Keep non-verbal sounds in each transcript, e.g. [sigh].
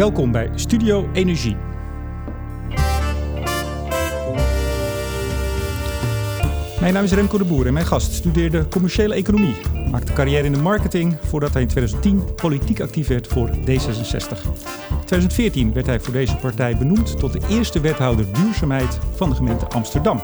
Welkom bij Studio Energie. Mijn naam is Remco de Boer en mijn gast studeerde commerciële economie. Maakte carrière in de marketing voordat hij in 2010 politiek actief werd voor D66. In 2014 werd hij voor deze partij benoemd tot de eerste wethouder duurzaamheid van de gemeente Amsterdam.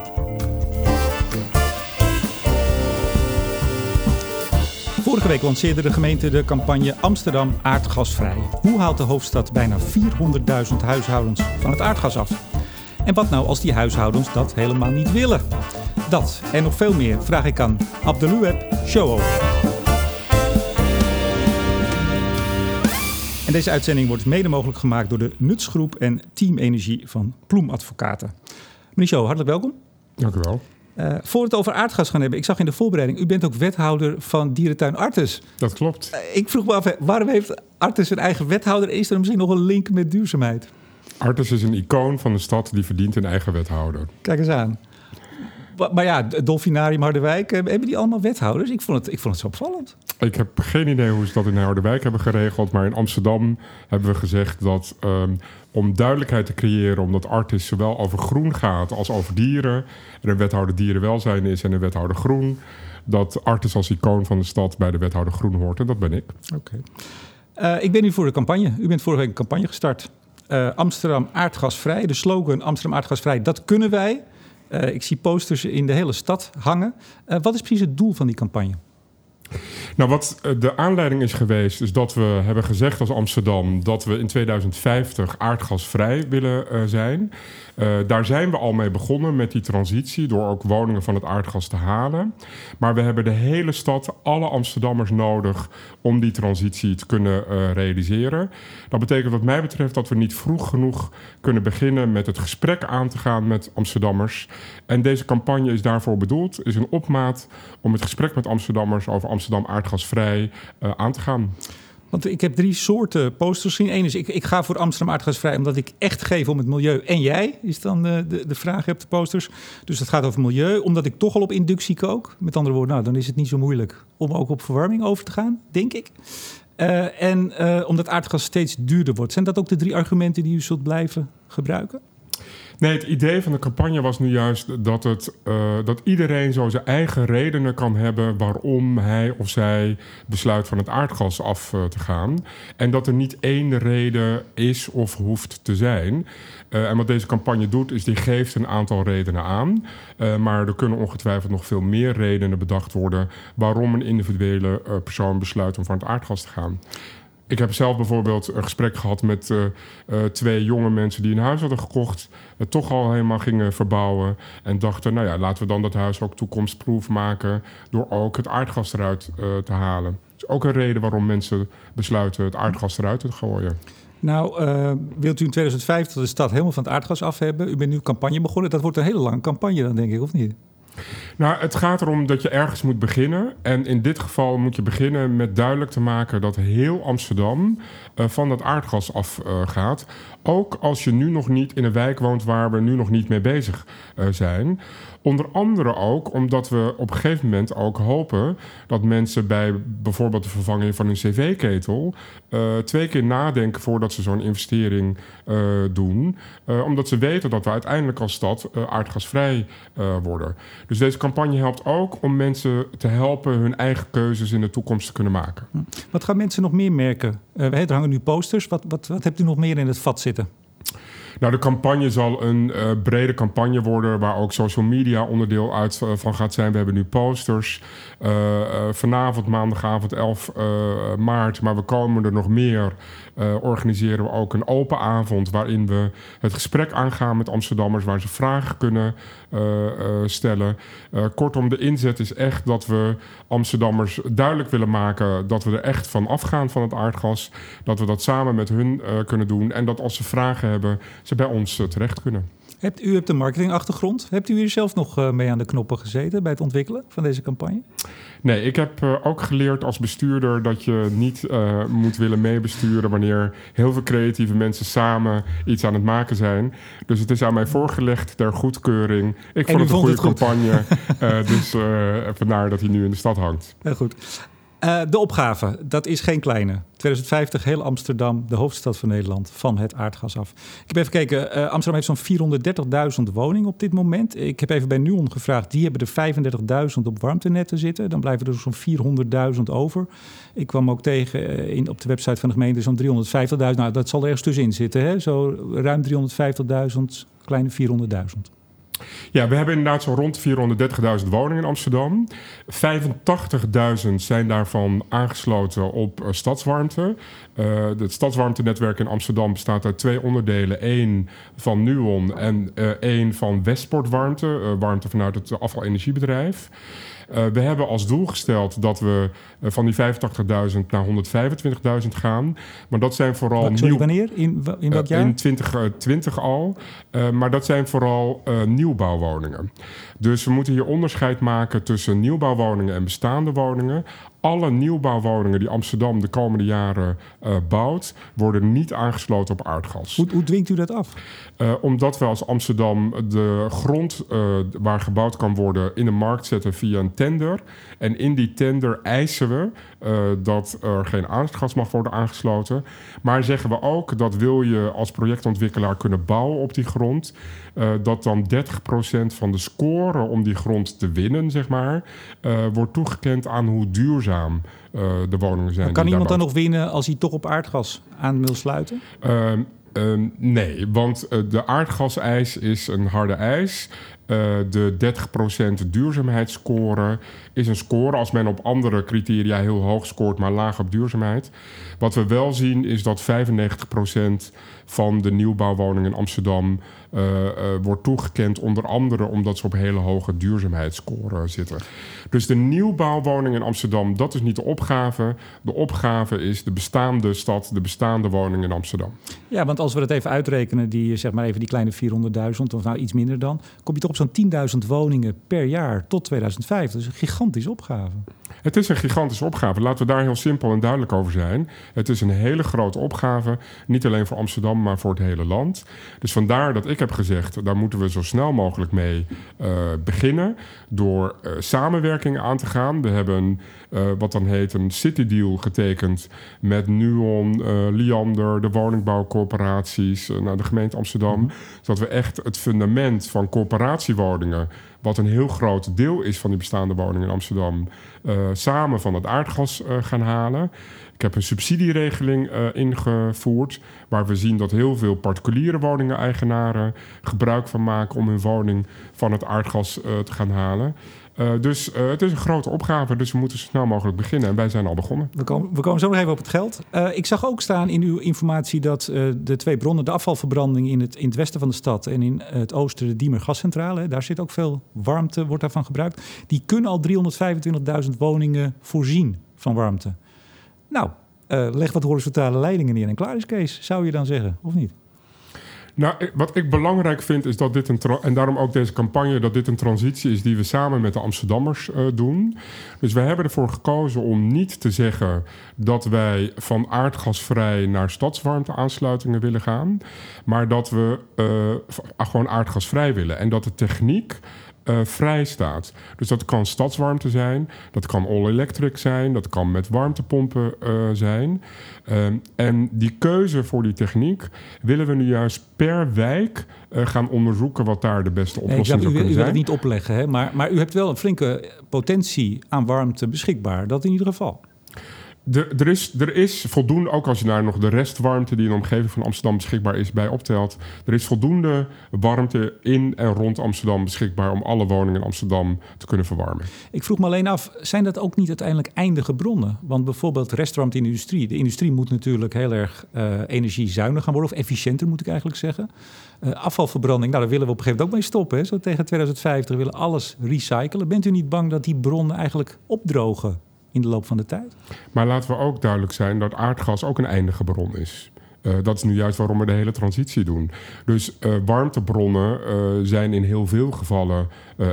Vorige week lanceerde de gemeente de campagne Amsterdam aardgasvrij. Hoe haalt de hoofdstad bijna 400.000 huishoudens van het aardgas af? En wat nou als die huishoudens dat helemaal niet willen? Dat en nog veel meer vraag ik aan Abdeloueb Show. En deze uitzending wordt mede mogelijk gemaakt door de Nutsgroep en Team Energie van Ploem Advocaten. Meneer Show, hartelijk welkom. Dank u wel. Uh, voor we het over aardgas gaan hebben, ik zag in de voorbereiding, u bent ook wethouder van dierentuin Artes. Dat klopt. Uh, ik vroeg me af, waarom heeft Artes een eigen wethouder? Is er misschien nog een link met duurzaamheid? Artes is een icoon van de stad die verdient een eigen wethouder. Kijk eens aan. Maar ja, Dolfinarium Harderwijk, eh, hebben die allemaal wethouders? Ik vond het, ik vond het zo opvallend. Ik heb geen idee hoe ze dat in Harderwijk hebben geregeld. Maar in Amsterdam hebben we gezegd dat um, om duidelijkheid te creëren, omdat Artis zowel over groen gaat als over dieren. En een wethouder dierenwelzijn is en een wethouder groen. Dat Artis als icoon van de stad bij de wethouder groen hoort. En dat ben ik. Oké. Okay. Uh, ik ben nu voor de campagne. U bent vorige week een campagne gestart. Uh, Amsterdam aardgasvrij. De slogan Amsterdam aardgasvrij, dat kunnen wij. Uh, ik zie posters in de hele stad hangen. Uh, wat is precies het doel van die campagne? Nou, wat de aanleiding is geweest, is dat we hebben gezegd als Amsterdam dat we in 2050 aardgasvrij willen uh, zijn. Uh, daar zijn we al mee begonnen met die transitie, door ook woningen van het aardgas te halen. Maar we hebben de hele stad, alle Amsterdammers nodig om die transitie te kunnen uh, realiseren. Dat betekent wat mij betreft dat we niet vroeg genoeg kunnen beginnen met het gesprek aan te gaan met Amsterdammers. En deze campagne is daarvoor bedoeld, is een opmaat om het gesprek met Amsterdammers over Amsterdam aardgasvrij uh, aan te gaan. Want ik heb drie soorten posters gezien. Eén is, ik, ik ga voor Amsterdam aardgasvrij omdat ik echt geef om het milieu. En jij, is dan de, de, de vraag op de posters. Dus dat gaat over milieu. Omdat ik toch al op inductie kook. Met andere woorden, nou, dan is het niet zo moeilijk om ook op verwarming over te gaan, denk ik. Uh, en omdat aardgas steeds duurder wordt. Zijn dat ook de drie argumenten die u zult blijven gebruiken? Nee, het idee van de campagne was nu juist dat, het, uh, dat iedereen zo zijn eigen redenen kan hebben waarom hij of zij besluit van het aardgas af uh, te gaan. En dat er niet één reden is of hoeft te zijn. Uh, en wat deze campagne doet, is die geeft een aantal redenen aan. maar er kunnen ongetwijfeld nog veel meer redenen bedacht worden waarom een individuele persoon besluit om van het aardgas te gaan. Ik heb zelf bijvoorbeeld een gesprek gehad met uh, uh, twee jonge mensen die een huis hadden gekocht, het toch al helemaal gingen verbouwen en dachten, nou ja, laten we dan dat huis ook toekomstproef maken door ook het aardgas eruit te halen. Dat is ook een reden waarom mensen besluiten het aardgas eruit te gooien. Nou, wilt u in 2050 de stad helemaal van het aardgas af hebben? U bent nu campagne begonnen. Dat wordt een hele lange campagne dan, denk ik, of niet? Nou, het gaat erom dat je ergens moet beginnen. En in dit geval moet je beginnen met duidelijk te maken dat heel Amsterdam uh, van dat aardgas afgaat. Ook als je nu nog niet in een wijk woont waar we nu nog niet mee bezig uh, zijn. Onder andere ook omdat we op een gegeven moment ook hopen dat mensen bij bijvoorbeeld de vervanging van hun cv-ketel uh, twee keer nadenken voordat ze zo'n investering uh, doen. Omdat ze weten dat we uiteindelijk als stad aardgasvrij worden. Dus deze campagne helpt ook om mensen te helpen hun eigen keuzes in de toekomst te kunnen maken. Wat gaan mensen nog meer merken? er hangen nu posters. Wat, wat, wat hebt u nog meer in het vat zitten? Nou, de campagne zal een uh, brede campagne worden waar ook social media onderdeel uit uh, van gaat zijn. We hebben nu posters. Uh, vanavond, maandagavond 11 maart, maar we komen er nog meer. Organiseren we ook een open avond waarin we het gesprek aangaan met Amsterdammers, waar ze vragen kunnen stellen. kortom, de inzet is echt dat we Amsterdammers duidelijk willen maken dat we er echt van afgaan van het aardgas. Dat we dat samen met hun kunnen doen. En dat als ze vragen hebben, ze bij ons terecht kunnen. Hebt, u hebt een marketingachtergrond. Hebt u hier zelf nog uh, mee aan de knoppen gezeten bij het ontwikkelen van deze campagne? Nee, ik heb uh, ook geleerd als bestuurder dat je niet uh, moet willen meebesturen wanneer heel veel creatieve mensen samen iets aan het maken zijn. Dus het is aan mij voorgelegd ter goedkeuring. Ik vond het een goede campagne. [laughs] dus vandaar dat hij nu in de stad hangt. Heel goed. Uh, de opgave, dat is geen kleine. 2050, heel Amsterdam, de hoofdstad van Nederland, van het aardgas af. Ik heb even gekeken, uh, Amsterdam heeft zo'n 430.000 woningen op dit moment. Ik heb even bij Nuon gevraagd, die hebben er 35.000 op warmtenetten zitten. Dan blijven er zo'n 400.000 over. Ik kwam ook tegen uh, in, op de website van de gemeente zo'n 350.000. Nou, dat zal er ergens tussenin zitten, hè? zo ruim 350.000, kleine 400.000. Ja, we hebben inderdaad zo rond 430.000 woningen in Amsterdam. 85.000 zijn daarvan aangesloten op uh, stadswarmte. Uh, het stadswarmtenetwerk in Amsterdam bestaat uit twee onderdelen. één van Nuon en uh, één van Westportwarmte, warmte vanuit het afvalenergiebedrijf. Uh, we hebben als doel gesteld dat we uh, van die 85.000 naar 125.000 gaan. Maar dat zijn vooral. Sorry, nieuw... wanneer? In, in welk jaar? Uh, in 2020 al. maar dat zijn vooral nieuwbouwwoningen. Dus we moeten hier onderscheid maken tussen nieuwbouwwoningen en bestaande woningen alle nieuwbouwwoningen die Amsterdam de komende jaren uh, bouwt, worden niet aangesloten op aardgas. Hoe, hoe dwingt u dat af? Uh, omdat we als Amsterdam de grond uh, waar gebouwd kan worden in de markt zetten via een tender. En in die tender eisen we dat er geen aardgas mag worden aangesloten. Maar zeggen we ook dat wil je als projectontwikkelaar kunnen bouwen op die grond, dat dan 30% van de score om die grond te winnen, zeg maar, wordt toegekend aan hoe duurzaam uh, de woningen zijn. Maar kan iemand dan nog winnen als hij toch op aardgas aan wil sluiten? Uh, uh, nee, want de aardgaseis is een harde eis. Uh, de 30% duurzaamheidsscore is een score als men op andere criteria heel hoog scoort, maar laag op duurzaamheid. Wat we wel zien is dat 95% van de nieuwbouwwoningen in Amsterdam uh, uh, wordt toegekend, onder andere omdat ze op hele hoge duurzaamheidsscore zitten. Dus de nieuwbouwwoningen in Amsterdam, dat is niet de opgave. De opgave is de bestaande stad, de bestaande woningen in Amsterdam. Ja, want als we dat even uitrekenen, die, zeg maar even die kleine 400.000, of nou iets minder dan, kom je toch op zo'n 10.000 woningen per jaar tot 2005. Dat is een gigantische opgave. Het is een gigantische opgave. Laten we daar heel simpel en duidelijk over zijn. Het is een hele grote opgave, niet alleen voor Amsterdam, maar voor het hele land. Dus vandaar dat ik heb gezegd, daar moeten we zo snel mogelijk mee uh, beginnen door uh, samenwerking aan te gaan. We hebben uh, wat dan heet een city deal getekend met Nuon, Liander, de woningbouwcorporaties, nou, de gemeente Amsterdam. Mm. Zodat we echt het fundament van corporatiewoningen wat een heel groot deel is van die bestaande woningen in Amsterdam, uh, samen van het aardgas uh, gaan halen. Ik heb een subsidieregeling uh, ingevoerd, waar we zien dat heel veel particuliere woningen-eigenaren gebruik van maken om hun woning van het aardgas te gaan halen. Uh, dus uh, het is een grote opgave, dus we moeten zo snel mogelijk beginnen. En wij zijn al begonnen. We komen, we komen zo nog even op het geld. Uh, ik zag ook staan in uw informatie dat de twee bronnen, de afvalverbranding in het, in het westen van de stad en in het oosten de Diemer gascentrale, daar zit ook veel warmte, wordt daarvan gebruikt. Die kunnen al 325.000 woningen voorzien van warmte. Nou, leg wat horizontale leidingen neer en klaar is Kees, zou je dan zeggen, of niet? Nou, wat ik belangrijk vind is dat dit een... en daarom ook deze campagne... dat dit een transitie is die we samen met de Amsterdammers uh, doen. Dus wij hebben ervoor gekozen om niet te zeggen... dat wij van aardgasvrij naar stadswarmteaansluitingen willen gaan. Maar dat we uh, gewoon aardgasvrij willen. En dat de techniek uh, vrij staat. Dus dat kan stadswarmte zijn, dat kan all-electric zijn, dat kan met warmtepompen uh, zijn. Um, en die keuze voor die techniek willen we nu juist per wijk uh, gaan onderzoeken wat daar de beste oplossing nee, zou kunnen u, u zijn. U wil het niet opleggen, hè? Maar, maar u hebt wel een flinke potentie aan warmte beschikbaar. Dat in ieder geval. Er, is, voldoende, ook als je daar nog de restwarmte die in de omgeving van Amsterdam beschikbaar is bij optelt. Er is voldoende warmte in en rond Amsterdam beschikbaar om alle woningen in Amsterdam te kunnen verwarmen. Ik vroeg me alleen af, zijn dat ook niet uiteindelijk eindige bronnen? Want bijvoorbeeld restwarmte in de industrie. De industrie moet natuurlijk heel erg uh, energiezuinig gaan worden, of efficiënter moet ik eigenlijk zeggen. Uh, afvalverbranding, nou daar willen we op een gegeven moment ook mee stoppen. Hè? Zo tegen 2050 we willen alles recyclen. Bent u niet bang dat die bronnen eigenlijk opdrogen? In de loop van de tijd. Maar laten we ook duidelijk zijn dat aardgas ook een eindige bron is. Uh, dat is nu juist waarom we de hele transitie doen. Dus uh, warmtebronnen uh, zijn in heel veel gevallen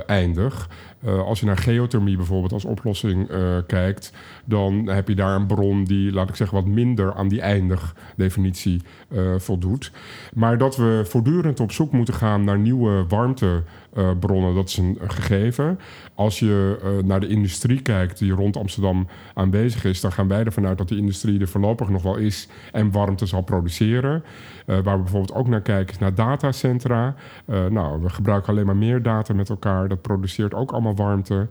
eindig. Als je naar geothermie bijvoorbeeld als oplossing kijkt, dan heb je daar een bron die, laat ik zeggen, wat minder aan die eindig definitie voldoet. Maar dat we voortdurend op zoek moeten gaan naar nieuwe warmtebronnen, dat is een, gegeven. Als je naar de industrie kijkt die rond Amsterdam aanwezig is, dan gaan wij ervan uit dat die industrie er voorlopig nog wel is en warmte zal produceren. Waar we bijvoorbeeld ook naar kijken is naar datacentra. nou, we gebruiken alleen maar meer data met elkaar. Dat produceert ook allemaal warmte.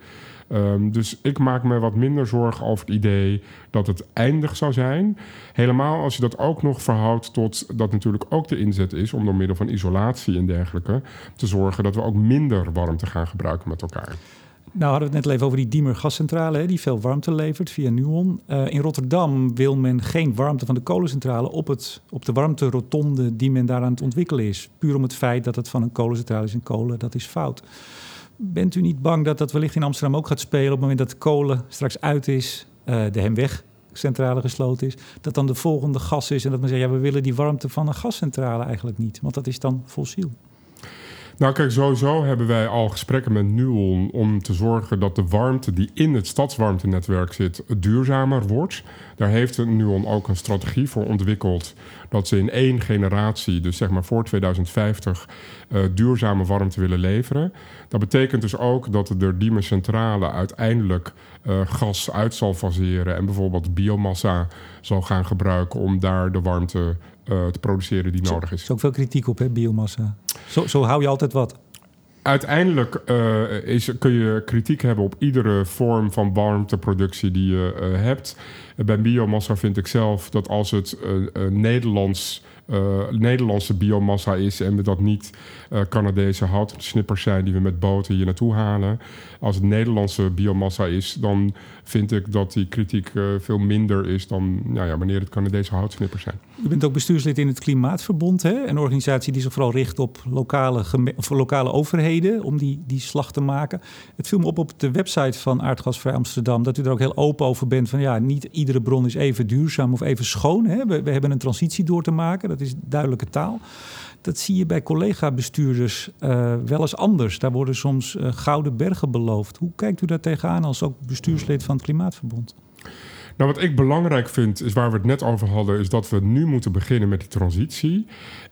Ehm, dus ik maak me wat minder zorgen over het idee dat het eindig zou zijn. Helemaal als je dat ook nog verhoudt tot dat natuurlijk ook de inzet is om door middel van isolatie en dergelijke te zorgen dat we ook minder warmte gaan gebruiken met elkaar. Nou hadden we het net even over die Diemer gascentrale, hè, die veel warmte levert via Nuon. Uh, in Rotterdam wil men geen warmte van de kolencentrale op, het, op de warmterotonde die men daar aan het ontwikkelen is. Puur om het feit dat het van een kolencentrale is en kolen, dat is fout. Bent u niet bang dat dat wellicht in Amsterdam ook gaat spelen op het moment dat de kolen straks uit is, uh, de Hemwegcentrale gesloten is, dat dan de volgende gas is en dat men zegt, ja, we willen die warmte van een gascentrale eigenlijk niet, want dat is dan fossiel. Nou, kijk, sowieso hebben wij al gesprekken met Nuon om te zorgen dat de warmte die in het stadswarmtenetwerk zit duurzamer wordt. Daar heeft Nuon ook een strategie voor ontwikkeld dat ze in één generatie, dus zeg maar voor 2050, uh, eh, duurzame warmte willen leveren. Dat betekent dus ook dat de Diemen Centrale uiteindelijk uh, gas uit zal faseren en bijvoorbeeld biomassa zal gaan gebruiken om daar de warmte uh, te produceren die nodig is. Er is ook veel kritiek op, hè, biomassa. Zo, zo hou je altijd wat. Uiteindelijk uh, is, kun je kritiek hebben op iedere vorm van warmteproductie die je uh, hebt. Bij biomassa vind ik zelf dat als het Nederlands uh, Nederlandse biomassa is en we dat niet uh, Canadese houtsnippers zijn die we met boten hier naartoe halen. Als het Nederlandse biomassa is, dan vind ik dat die kritiek uh, veel minder is dan nou ja, wanneer het Canadese houtsnippers zijn. U bent ook bestuurslid in het Klimaatverbond, hè? een organisatie die zich vooral richt op lokale, of lokale overheden om die, die slag te maken. Het viel me op op de website van Aardgasvrij Amsterdam dat u er ook heel open over bent van ja, niet iedere bron is even duurzaam of even schoon. Hè? We, we hebben een transitie door te maken dat is duidelijke taal. Dat zie je bij collega-bestuurders uh, wel eens anders. Daar worden soms uh, gouden bergen beloofd. Hoe kijkt u daar tegenaan als ook bestuurslid van het Klimaatverbond? Nou, wat ik belangrijk vind, is waar we het net over hadden, is dat we nu moeten beginnen met die transitie.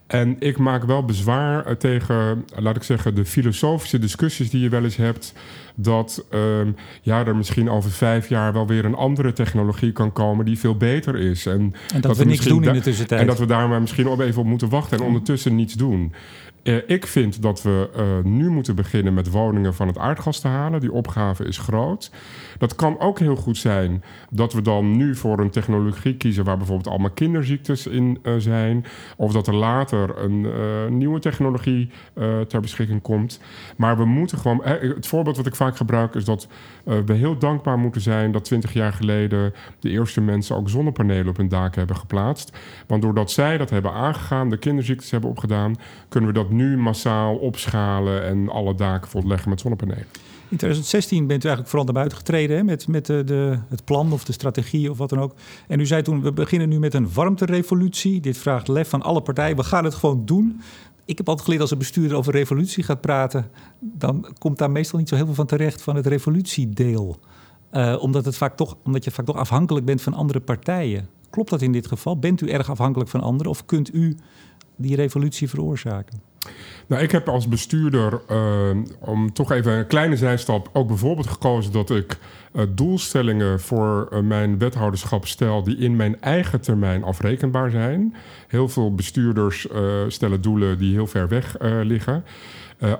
En ik maak wel bezwaar eh, tegen, laat ik zeggen, de filosofische discussies die je wel eens hebt. Dat um, ja, er misschien over vijf jaar wel weer een andere technologie kan komen die veel beter is. En, en dat, we, niks doen in de tussentijd. En dat we daar maar misschien op even op moeten wachten en ondertussen niets doen. Uh, ik vind dat we uh, nu moeten beginnen met woningen van het aardgas te halen. Die opgave is groot. Dat kan ook heel goed zijn dat we dan nu voor een technologie kiezen waar bijvoorbeeld allemaal kinderziektes in uh, zijn. Of dat er later een nieuwe technologie ter beschikking komt. Maar we moeten gewoon. het voorbeeld wat ik vaak gebruik is dat we heel dankbaar moeten zijn dat 20 jaar geleden de eerste mensen ook zonnepanelen op hun daken hebben geplaatst. Want doordat zij dat hebben aangegaan, de kinderziektes hebben opgedaan, kunnen we dat nu massaal opschalen en alle daken volleggen met zonnepanelen. In 2016 bent u eigenlijk vooral naar buiten getreden hè, met, met de, de, het plan of de strategie of wat dan ook. En u zei toen, we beginnen nu met een warmterevolutie. Dit vraagt lef van alle partijen. We gaan het gewoon doen. Ik heb altijd geleerd als een bestuurder over revolutie gaat praten... dan komt daar meestal niet zo heel veel van terecht van het revolutiedeel. Uh, omdat, het vaak toch, omdat je vaak toch afhankelijk bent van andere partijen. Klopt dat in dit geval? Bent u erg afhankelijk van anderen of kunt u die revolutie veroorzaken? Nou, ik heb als bestuurder, uh, om toch even een kleine zijstap, ook bijvoorbeeld gekozen dat ik uh, doelstellingen voor uh, mijn wethouderschap stel die in mijn eigen termijn afrekenbaar zijn. Heel veel bestuurders stellen doelen die heel ver weg liggen.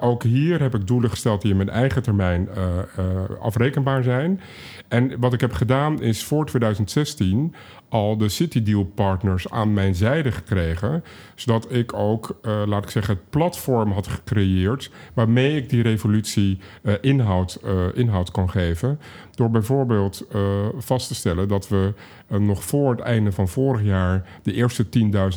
ook hier heb ik doelen gesteld die in mijn eigen termijn afrekenbaar zijn. En wat ik heb gedaan is voor 2016 al de City Deal partners aan mijn zijde gekregen. Zodat ik ook, uh, laat ik zeggen, het platform had gecreëerd. waarmee ik die revolutie uh, inhoud, uh, inhoud kan geven. Door bijvoorbeeld vast te stellen dat we nog voor het einde van vorig jaar. de eerste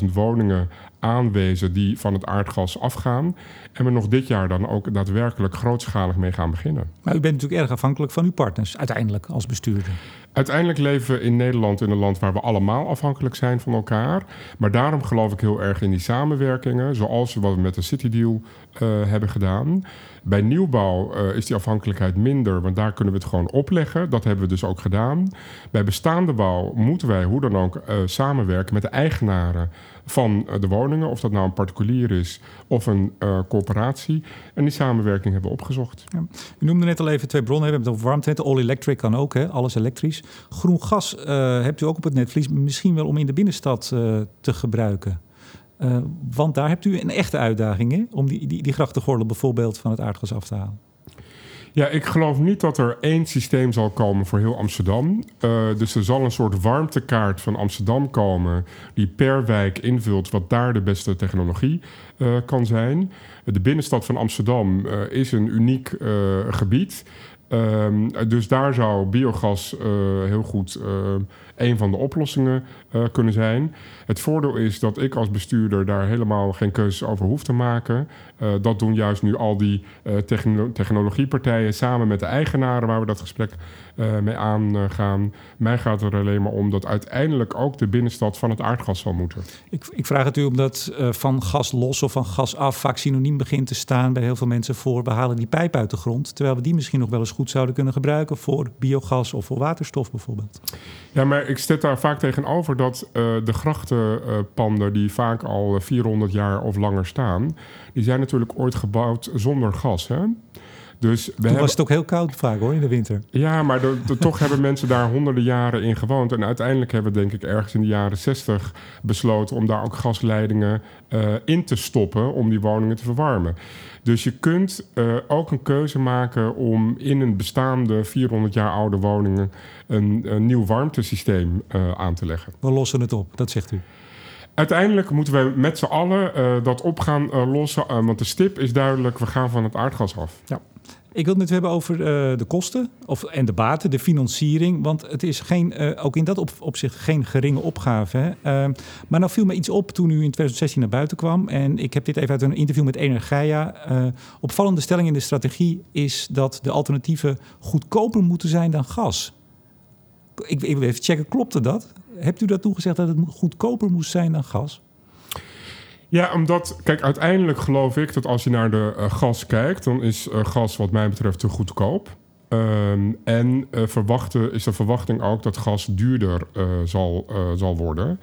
10.000 woningen aanwezen die van het aardgas afgaan. En we nog dit jaar dan ook daadwerkelijk grootschalig mee gaan beginnen. Maar u bent natuurlijk erg afhankelijk van uw partners uiteindelijk als bestuurder. Uiteindelijk leven we in Nederland in een land waar we allemaal afhankelijk zijn van elkaar. Maar daarom geloof ik heel erg in die samenwerkingen, zoals wat we met de City Deal uh, hebben gedaan. Bij nieuwbouw uh, is die afhankelijkheid minder, want daar kunnen we het gewoon opleggen. Dat hebben we dus ook gedaan. Bij bestaande bouw moeten wij hoe dan ook uh, samenwerken met de eigenaren van de woningen. Of dat nou een particulier is of een uh, corporatie. En die samenwerking hebben we opgezocht. Ja. U noemde net al even twee bronnen. We hebben het over warmte. All electric kan ook, hè? alles elektrisch. Groen gas hebt u ook op het netvlies. Misschien wel om in de binnenstad te gebruiken. Want daar hebt u een echte uitdaging hè? om die, die, die grachtengordel bijvoorbeeld van het aardgas af te halen. Ja, ik geloof niet dat er één systeem zal komen voor heel Amsterdam. Uh, dus er zal een soort warmtekaart van Amsterdam komen... die per wijk invult wat daar de beste technologie uh, kan zijn. De binnenstad van Amsterdam is een uniek gebied... Um, dus daar zou biogas heel goed een van de oplossingen uh, kunnen zijn. Het voordeel is dat ik als bestuurder daar helemaal geen keuzes over hoef te maken. Uh, dat doen juist nu al die techno technologiepartijen samen met de eigenaren waar we dat gesprek mee aangaan. Mij gaat er alleen maar om dat uiteindelijk ook de binnenstad van het aardgas zal moeten. Ik, ik vraag het u omdat van gas los of van gas af vaak synoniem begint te staan bij heel veel mensen voor we halen die pijp uit de grond. Terwijl we die misschien nog wel eens goed zouden kunnen gebruiken voor biogas of voor waterstof bijvoorbeeld. Ja, maar ik stel daar vaak tegenover dat uh, de grachtenpanden, die vaak al 400 jaar of langer staan, die zijn natuurlijk ooit gebouwd zonder gas. Hè? Dus we Toen hebben... was het ook heel koud vaak hoor, in de winter. Ja, maar de, de, toch hebben mensen daar honderden jaren in gewoond. En uiteindelijk hebben we denk ik ergens in de jaren 60 besloten... om daar ook gasleidingen uh, in te stoppen om die woningen te verwarmen. Dus je kunt uh, ook een keuze maken om in een bestaande 400 jaar oude woningen... een, een nieuw warmtesysteem uh, aan te leggen. We lossen het op, dat zegt u. Uiteindelijk moeten we met z'n allen uh, dat op gaan uh, lossen. Uh, want de stip is duidelijk, we gaan van het aardgas af. Ja. Ik wil het net hebben over de kosten of, en de baten, de financiering. Want het is geen, ook in dat op, opzicht geen geringe opgave. Hè? Ehm, maar nou viel me iets op toen u in 2016 naar buiten kwam. En ik heb dit even uit een interview met Energia. opvallende stelling in de strategie is dat de alternatieven goedkoper moeten zijn dan gas. Ik, ik wil even checken, klopte dat? hebt u dat toegezegd dat het goedkoper moest zijn dan gas? Ja, omdat, kijk, uiteindelijk geloof ik dat als je naar de uh, gas kijkt, dan is uh, gas wat mij betreft te goedkoop. Um, en uh, verwachten, is de verwachting ook dat gas duurder zal, zal worden.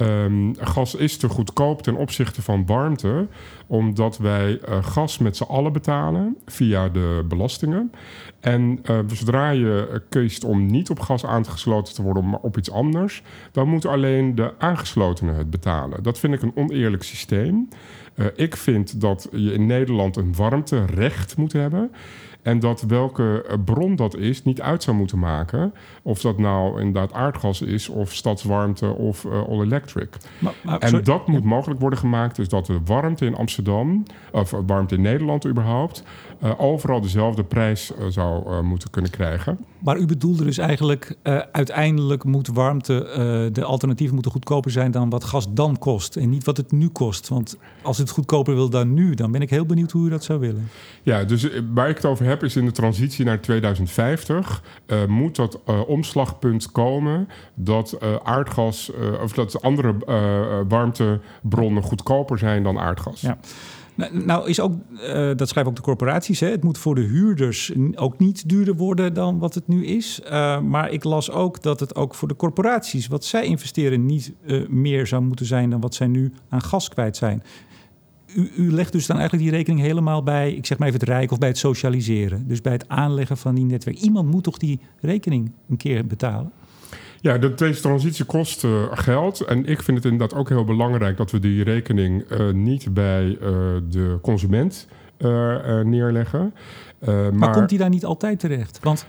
Um, gas is te goedkoop ten opzichte van warmte, omdat wij uh, gas met z'n allen betalen via de belastingen. En uh, zodra je kiest om niet op gas aangesloten te worden, maar op iets anders, dan moeten alleen de aangeslotenen het betalen. Dat vind ik een oneerlijk systeem. Ik vind dat je in Nederland een warmterecht moet hebben. En dat welke eh, bron dat is niet uit zou moeten maken. Of dat nou inderdaad aardgas is, of stadswarmte of uh, all electric. Maar, maar, en sorry, dat moet mogelijk worden gemaakt. Dus dat de warmte in Amsterdam, of warmte in Nederland überhaupt, uh, overal dezelfde prijs uh, zou uh, moeten kunnen krijgen. Maar u bedoelde dus eigenlijk, uiteindelijk moet warmte, de alternatieven moeten goedkoper zijn dan wat gas dan kost. En niet wat het nu kost. Want als het goedkoper wil dan nu, dan ben ik heel benieuwd hoe u dat zou willen. Ja, dus waar ik het over heb is in de transitie naar 2050 moet dat omslagpunt komen dat aardgas, of dat andere warmtebronnen goedkoper zijn dan aardgas. Ja. Nou, nou is ook, uh, dat schrijven ook de corporaties, hè, het moet voor de huurders ook niet duurder worden dan wat het nu is. Uh, maar ik las ook dat het ook voor de corporaties, wat zij investeren, niet uh, meer zou moeten zijn dan wat zij nu aan gas kwijt zijn. U, u, legt dus dan eigenlijk die rekening helemaal bij, ik zeg maar even het Rijk of bij het socialiseren. Dus bij het aanleggen van die netwerk. Iemand moet toch die rekening een keer betalen? Ja, de, deze transitie kost uh, geld. En ik vind het inderdaad ook heel belangrijk dat we die rekening uh, niet bij uh, de consument neerleggen. maar, maar komt die daar niet altijd terecht? Want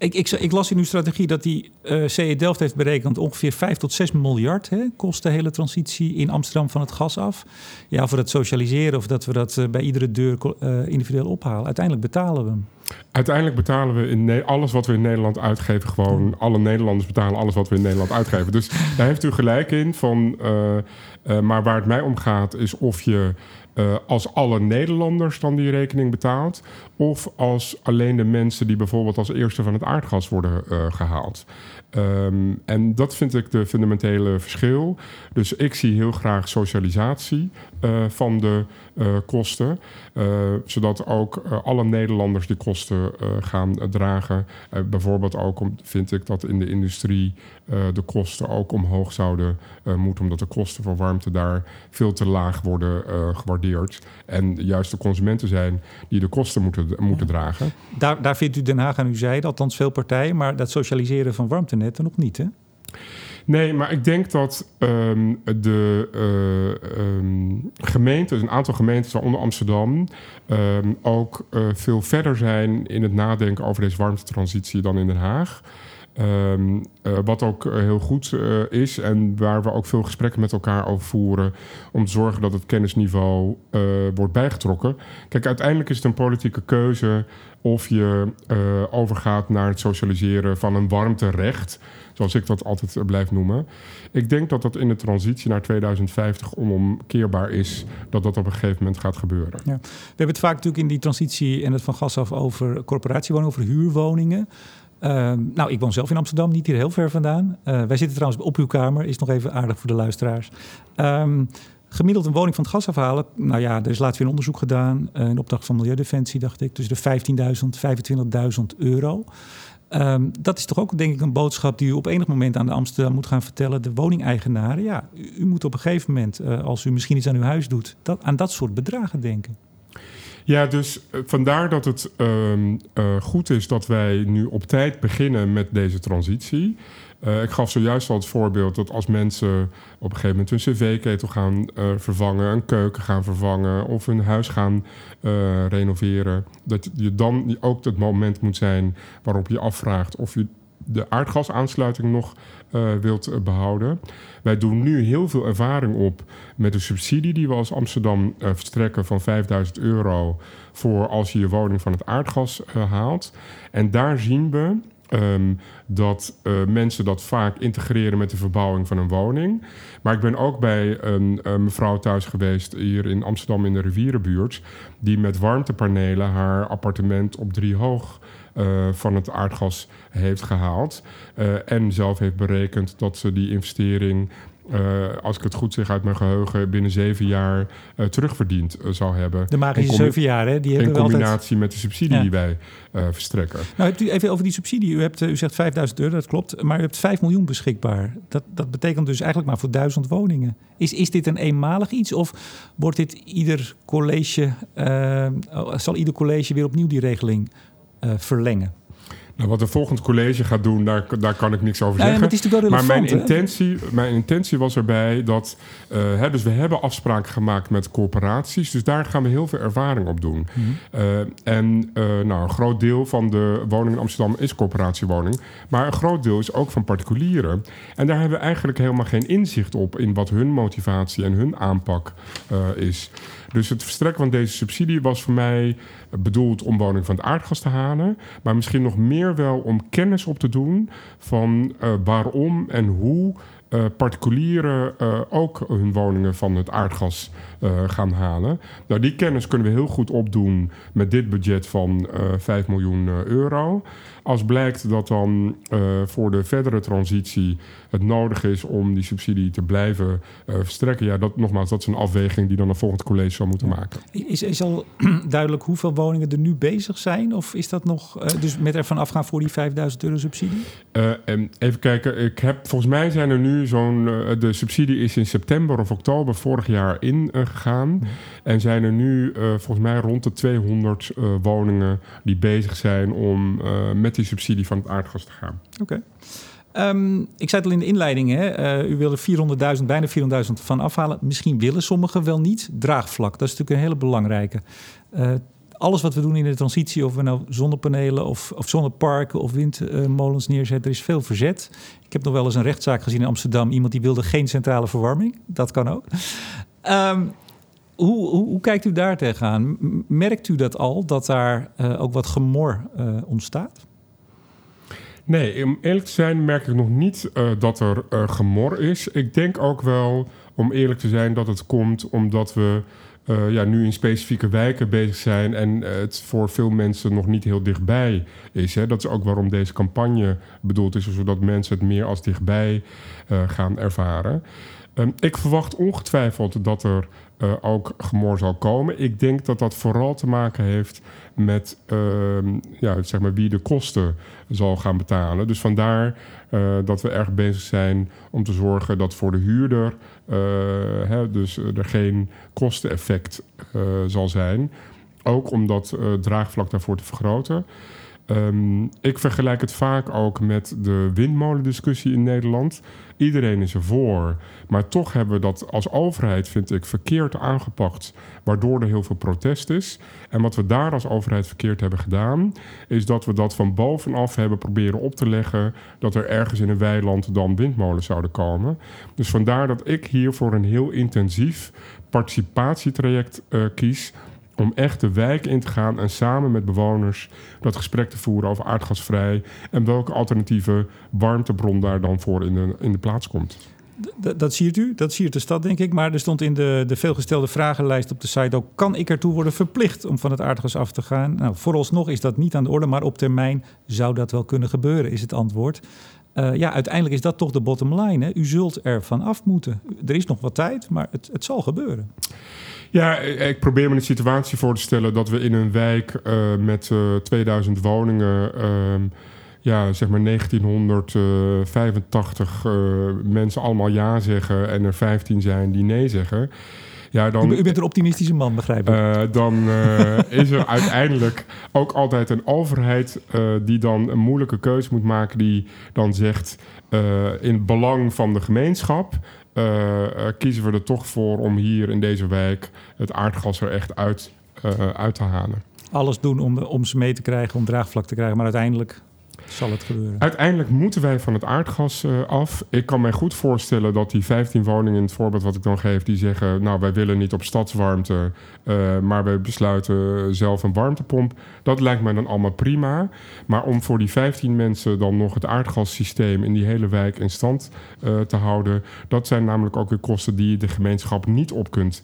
ik, ik, ik, las in uw strategie dat die uh, CE Delft heeft berekend ongeveer 5 tot 6 miljard hè, kost de hele transitie in Amsterdam van het gas af. Ja, voor dat socialiseren of dat we dat uh, bij iedere deur uh, individueel ophalen. Uiteindelijk betalen we hem. Uiteindelijk betalen we in alles wat we in Nederland uitgeven gewoon. Alle Nederlanders betalen alles wat we in Nederland uitgeven. Dus [laughs] daar heeft u gelijk in. Van, maar waar het mij om gaat is of je uh, als alle Nederlanders dan die rekening betaalt, of als alleen de mensen die bijvoorbeeld als eerste van het aardgas worden uh, gehaald. Um, en dat vind ik de fundamentele verschil. Dus ik zie heel graag socialisatie van de uh, kosten, uh, zodat ook alle Nederlanders die kosten gaan dragen. bijvoorbeeld ook om, vind ik dat in de industrie de kosten ook omhoog zouden moeten, omdat de kosten voor warmte daar veel te laag worden gewaardeerd. En juist de consumenten zijn die de kosten moeten, moeten dragen. Daar, daar vindt u Den Haag aan u zei, althans veel partijen, maar dat socialiseren van warmtenetten nog niet, hè? Nee, maar ik denk dat um, de uh, gemeentes, een aantal gemeentes, waaronder Amsterdam, um, ook uh, veel verder zijn in het nadenken over deze warmtetransitie dan in Den Haag. Uh, wat ook heel goed is en waar we ook veel gesprekken met elkaar over voeren om te zorgen dat het kennisniveau wordt bijgetrokken. Kijk, uiteindelijk is het een politieke keuze of je overgaat naar het socialiseren van een warmterecht zoals ik dat altijd blijf noemen. Ik denk dat dat in de transitie naar 2050 onomkeerbaar is, dat dat op een gegeven moment gaat gebeuren. Ja. We hebben het vaak natuurlijk in die transitie en het van gas af over corporatiewoningen, over huurwoningen. Uh, nou, ik woon zelf in Amsterdam, niet hier heel ver vandaan. Uh, wij zitten trouwens op uw kamer, is nog even aardig voor de luisteraars. Um, gemiddeld een woning van het gas afhalen. Nou ja, er is laatst weer een onderzoek gedaan. Uh, in opdracht van Milieudefensie, dacht ik. Tussen de 15.000 25.000 euro. Um, dat is toch ook denk ik een boodschap die u op enig moment aan de Amsterdam moet gaan vertellen. De woningeigenaren, ja, u, moet op een gegeven moment, uh, als u misschien iets aan uw huis doet, aan dat soort bedragen denken. Ja, dus uh, vandaar dat het uh, goed is dat wij nu op tijd beginnen met deze transitie. Uh, ik gaf zojuist al het voorbeeld dat als mensen op een gegeven moment hun cv-ketel gaan uh, vervangen, een keuken gaan vervangen of hun huis gaan uh, renoveren, dat je dan ook het moment moet zijn waarop je afvraagt of je de aardgasaansluiting nog wilt behouden. Wij doen nu heel veel ervaring op met de subsidie die we als Amsterdam verstrekken van 5000 euro voor als je je woning van het aardgas haalt. En daar zien we Um, dat uh, mensen dat vaak integreren met de verbouwing van een woning. Maar ik ben ook bij een, een mevrouw thuis geweest hier in Amsterdam in de rivierenbuurt, die met warmtepanelen haar appartement op drie hoog uh, van het aardgas heeft gehaald. En zelf heeft berekend dat ze die investering uh, als ik het goed zeg uit mijn geheugen, binnen zeven jaar uh, terugverdiend uh, zou hebben. De magische zeven jaar, hè? Die hebben in combinatie altijd... met de subsidie ja. die wij verstrekken. Nou, hebt u even over die subsidie. U, hebt, u zegt 5000 euro, dat klopt. Maar u hebt 5 miljoen beschikbaar. Dat, dat betekent dus eigenlijk maar voor duizend woningen. Is, is dit een eenmalig iets? Of wordt dit ieder college, zal ieder college weer opnieuw die regeling verlengen? Nou, wat een volgend college gaat doen, daar, daar kan ik niks over zeggen. Ja, maar, maar mijn, intentie, mijn intentie was erbij dat... Uh, hè, dus we hebben afspraken gemaakt met corporaties. Dus daar gaan we heel veel ervaring op doen. -hmm. uh, en uh, nou, een groot deel van de woningen in Amsterdam is corporatiewoning. Maar een groot deel is ook van particulieren. En daar hebben we eigenlijk helemaal geen inzicht op... in wat hun motivatie en hun aanpak is. Dus het verstrekken van deze subsidie was voor mij bedoeld om woning van het aardgas te halen. Maar misschien nog meer wel om kennis op te doen van uh, waarom en hoe uh, particulieren uh, ook hun woningen van het aardgas gaan halen. Nou, die kennis kunnen we heel goed opdoen met dit budget van 5 miljoen euro. Als blijkt dat dan voor de verdere transitie het nodig is om die subsidie te blijven verstrekken, ja, dat, nogmaals, dat is een afweging die dan een volgend college zal moeten maken. Is, is al [clears throat] duidelijk hoeveel woningen er nu bezig zijn? Of is dat nog, dus met ervan afgaan voor die 5000 euro subsidie? even kijken, ik heb, volgens mij zijn er nu zo'n. De subsidie is in september of oktober vorig jaar ingegaan. En zijn er nu volgens mij rond de 200 woningen die bezig zijn om met die subsidie van het aardgas te gaan. Oké. Um, ik zei het al in de inleiding, hè? Uh, u wilde 400.000, bijna 400.000 van afhalen. Misschien willen sommigen wel niet. Draagvlak, dat is natuurlijk een hele belangrijke. Uh, alles wat we doen in de transitie, of we nou zonnepanelen of, of zonneparken of windmolens neerzetten, er is veel verzet. Ik heb nog wel eens een rechtszaak gezien in Amsterdam. Iemand die wilde geen centrale verwarming. Dat kan ook. Um, hoe, hoe, kijkt u daar tegenaan? Merkt u dat al, dat daar uh, ook wat gemor ontstaat? Nee, om eerlijk te zijn merk ik nog niet uh, dat er gemor is. Ik denk ook wel, om eerlijk te zijn, dat het komt omdat we uh, ja, nu in specifieke wijken bezig zijn en het voor veel mensen nog niet heel dichtbij is. Hè. Dat is ook waarom deze campagne bedoeld is, zodat mensen het meer als dichtbij gaan ervaren. Um, ik verwacht ongetwijfeld dat er uh, ook gemor zal komen. Ik denk dat dat vooral te maken heeft met uh, ja, zeg maar wie de kosten zal gaan betalen. Dus vandaar uh, dat we erg bezig zijn om te zorgen dat voor de huurder uh, hè, dus er geen kosteneffect zal zijn. Ook om dat draagvlak daarvoor te vergroten. Um, ik vergelijk het vaak ook met de windmolendiscussie in Nederland. Iedereen is ervoor, maar toch hebben we dat als overheid, vind ik, verkeerd aangepakt, waardoor er heel veel protest is. En wat we daar als overheid verkeerd hebben gedaan, is dat we dat van bovenaf hebben proberen op te leggen dat er ergens in een weiland dan windmolens zouden komen. Dus vandaar dat ik hier voor een heel intensief participatietraject uh, kies om echt de wijk in te gaan en samen met bewoners dat gesprek te voeren over aardgasvrij en welke alternatieve warmtebron daar dan voor in de, in de plaats komt. Dat ziet u, dat ziet de stad, denk ik. Maar er stond in de, de veelgestelde vragenlijst op de site ook... kan ik ertoe worden verplicht om van het aardgas af te gaan? Nou, vooralsnog is dat niet aan de orde, maar op termijn zou dat wel kunnen gebeuren, is het antwoord. Uh, ja, uiteindelijk is dat toch de bottom line. U zult er van af moeten. Er is nog wat tijd, maar het, het zal gebeuren. Ja, ik probeer me een situatie voor te stellen dat we in een wijk uh, met uh, 2000 woningen, uh, ja, zeg maar 1985 uh, mensen allemaal ja zeggen en er 15 zijn die nee zeggen. Ja, dan, u, bent een optimistische man, begrijp ik. Uh, dan uh, is er uiteindelijk ook altijd een overheid uh, die dan een moeilijke keuze moet maken. Die dan zegt in het belang van de gemeenschap kiezen we er toch voor om hier in deze wijk het aardgas er echt uit, uh, uit te halen. Alles doen om, om ze mee te krijgen, om draagvlak te krijgen, maar uiteindelijk zal het gebeuren? Uiteindelijk moeten wij van het aardgas uh, af. Ik kan mij goed voorstellen dat die 15 woningen in het voorbeeld wat ik dan geef, die zeggen: Nou, wij willen niet op stadswarmte, uh, maar wij besluiten zelf een warmtepomp. Dat lijkt mij dan allemaal prima. Maar om voor die 15 mensen dan nog het aardgassysteem in die hele wijk in stand uh, te houden, dat zijn namelijk ook weer kosten die de gemeenschap niet op kunt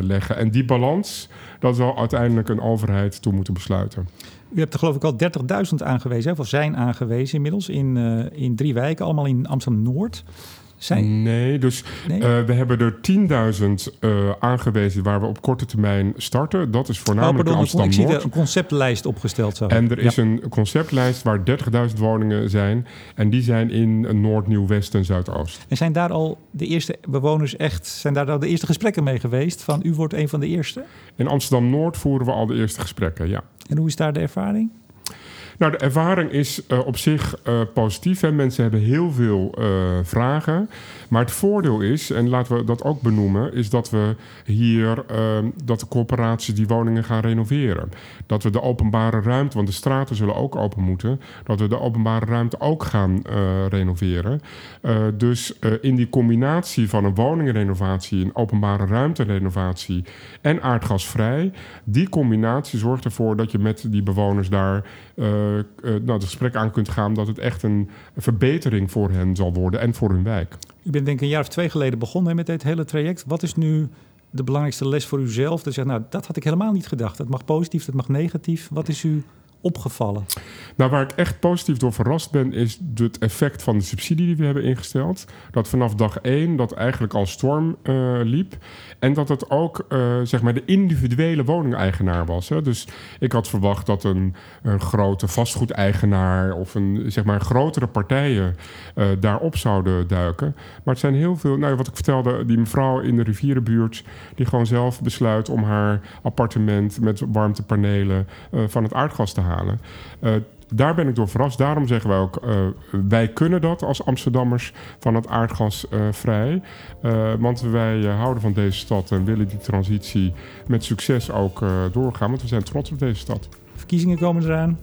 leggen. En die balans, dat zal uiteindelijk een overheid toe moeten besluiten. U hebt er geloof ik al 30.000 aangewezen, of zijn aangewezen inmiddels in, uh, in drie wijken, allemaal in Amsterdam-Noord. Zijn... Nee, dus nee? Uh, we hebben er 10.000 uh, aangewezen waar we op korte termijn starten. Dat is voornamelijk oh, Amsterdam Ik zie een conceptlijst opgesteld. Zo. En er is ja. een conceptlijst waar 30.000 woningen zijn. En die zijn in Noord, Nieuw, West en Zuidoost. En zijn daar al de eerste bewoners echt... zijn daar al de eerste gesprekken mee geweest? Van u wordt een van de eerste? In Amsterdam-Noord voeren we al de eerste gesprekken, ja. En hoe is daar de ervaring? Nou, de ervaring is uh, op zich uh, positief. Hè. Mensen hebben heel veel uh, vragen. Maar het voordeel is, en laten we dat ook benoemen, is dat we hier dat de corporaties die woningen gaan renoveren. Dat we de openbare ruimte, want de straten zullen ook open moeten, dat we de openbare ruimte ook gaan renoveren. dus in die combinatie van een woningenrenovatie, een openbare ruimte-renovatie en aardgasvrij, die combinatie zorgt ervoor dat je met die bewoners daar nou, het gesprek aan kunt gaan dat het echt een verbetering voor hen zal worden en voor hun wijk. U bent denk ik een jaar of twee geleden begonnen met dit hele traject. Wat is nu de belangrijkste les voor uzelf? Dat zegt, nou, dat had ik helemaal niet gedacht. Dat mag positief, dat mag negatief. Wat is u opgevallen? Nou, waar ik echt positief door verrast ben, is het effect van de subsidie die we hebben ingesteld. Dat vanaf dag één dat eigenlijk al storm uh, liep. En dat het ook uh, zeg maar de individuele woningeigenaar was. Hè. Dus ik had verwacht dat een, een grote vastgoedeigenaar of een zeg maar grotere partijen uh, daarop zouden duiken. Maar het zijn heel veel, nou wat ik vertelde, die mevrouw in de rivierenbuurt, die gewoon zelf besluit om haar appartement met warmtepanelen van het aardgas te halen Uh, daar ben ik door verrast. Daarom zeggen wij ook, uh, wij kunnen dat als Amsterdammers van het aardgas uh, vrij. want wij houden van deze stad en willen die transitie met succes ook doorgaan. Want we zijn trots op deze stad. Verkiezingen komen eraan.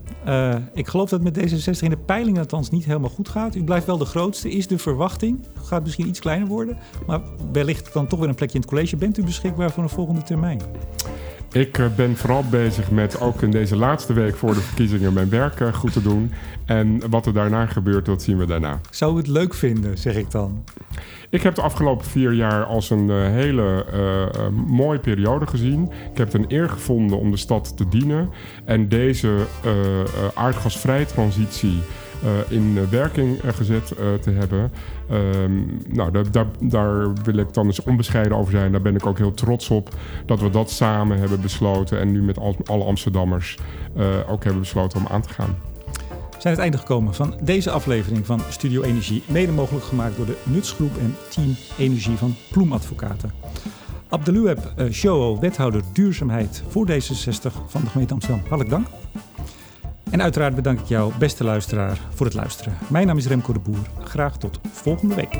ik geloof dat met D66 in de peiling althans niet helemaal goed gaat. U blijft wel de grootste. Is de verwachting? Gaat misschien iets kleiner worden. Maar wellicht dan toch weer een plekje in het college. Bent u beschikbaar voor een volgende termijn? Ik ben vooral bezig met ook in deze laatste week voor de verkiezingen mijn werk goed te doen. En wat er daarna gebeurt, dat zien we daarna. Zou u het leuk vinden, zeg ik dan? Ik heb de afgelopen vier jaar als een uh, hele uh, mooie periode gezien. Ik heb het een eer gevonden om de stad te dienen. En deze uh, aardgasvrije transitie in werking gezet te hebben. Um, nou, daar, daar, wil ik dan eens onbescheiden over zijn. Daar ben ik ook heel trots op dat we dat samen hebben besloten. En nu met al, alle Amsterdammers ook hebben besloten om aan te gaan zijn het einde gekomen van deze aflevering van Studio Energie. Mede mogelijk gemaakt door de Nutsgroep en Team Energie van Ploemadvocaten. Abdelueb uh, Showo, wethouder duurzaamheid voor D66 van de gemeente Amsterdam. Hartelijk dank. En uiteraard bedank ik jou, beste luisteraar, voor het luisteren. Mijn naam is Remco de Boer. Graag tot volgende week.